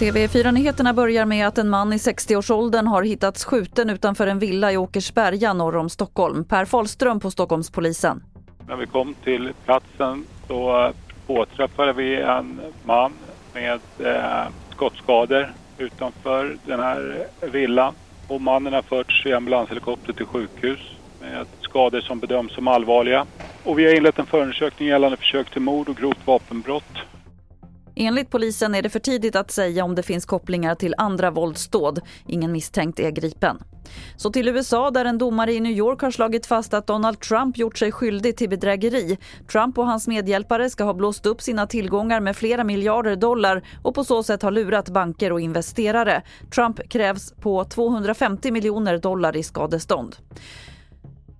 TV4-nyheterna börjar med att en man i 60-årsåldern har hittats skjuten utanför en villa i Åkersberga norr om Stockholm. Per Falström på Stockholmspolisen. När vi kom till platsen så eh, påträffade vi en man med eh, skottskador utanför den här villan. Och mannen har förts i ambulanshelikopter till sjukhus med skador som bedöms som allvarliga. Och vi har inlett en förundersökning gällande försök till mord och grovt vapenbrott. Enligt polisen är det för tidigt att säga om det finns kopplingar till andra våldsdåd. Ingen misstänkt är gripen. Så till USA där en domare i New York har slagit fast att Donald Trump gjort sig skyldig till bedrägeri. Trump och hans medhjälpare ska ha blåst upp sina tillgångar med flera miljarder dollar och på så sätt ha lurat banker och investerare. Trump krävs på 250 miljoner dollar i skadestånd.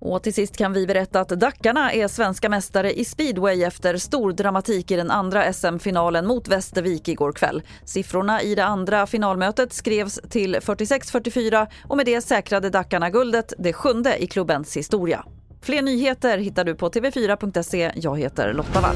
Och till sist kan vi berätta att Dackarna är svenska mästare i speedway efter stor dramatik i den andra SM-finalen mot Västervik igår kväll. Siffrorna i det andra finalmötet skrevs till 46-44 och med det säkrade Dackarna guldet, det sjunde i klubbens historia. Fler nyheter hittar du på tv4.se. Jag heter Lotta Wall.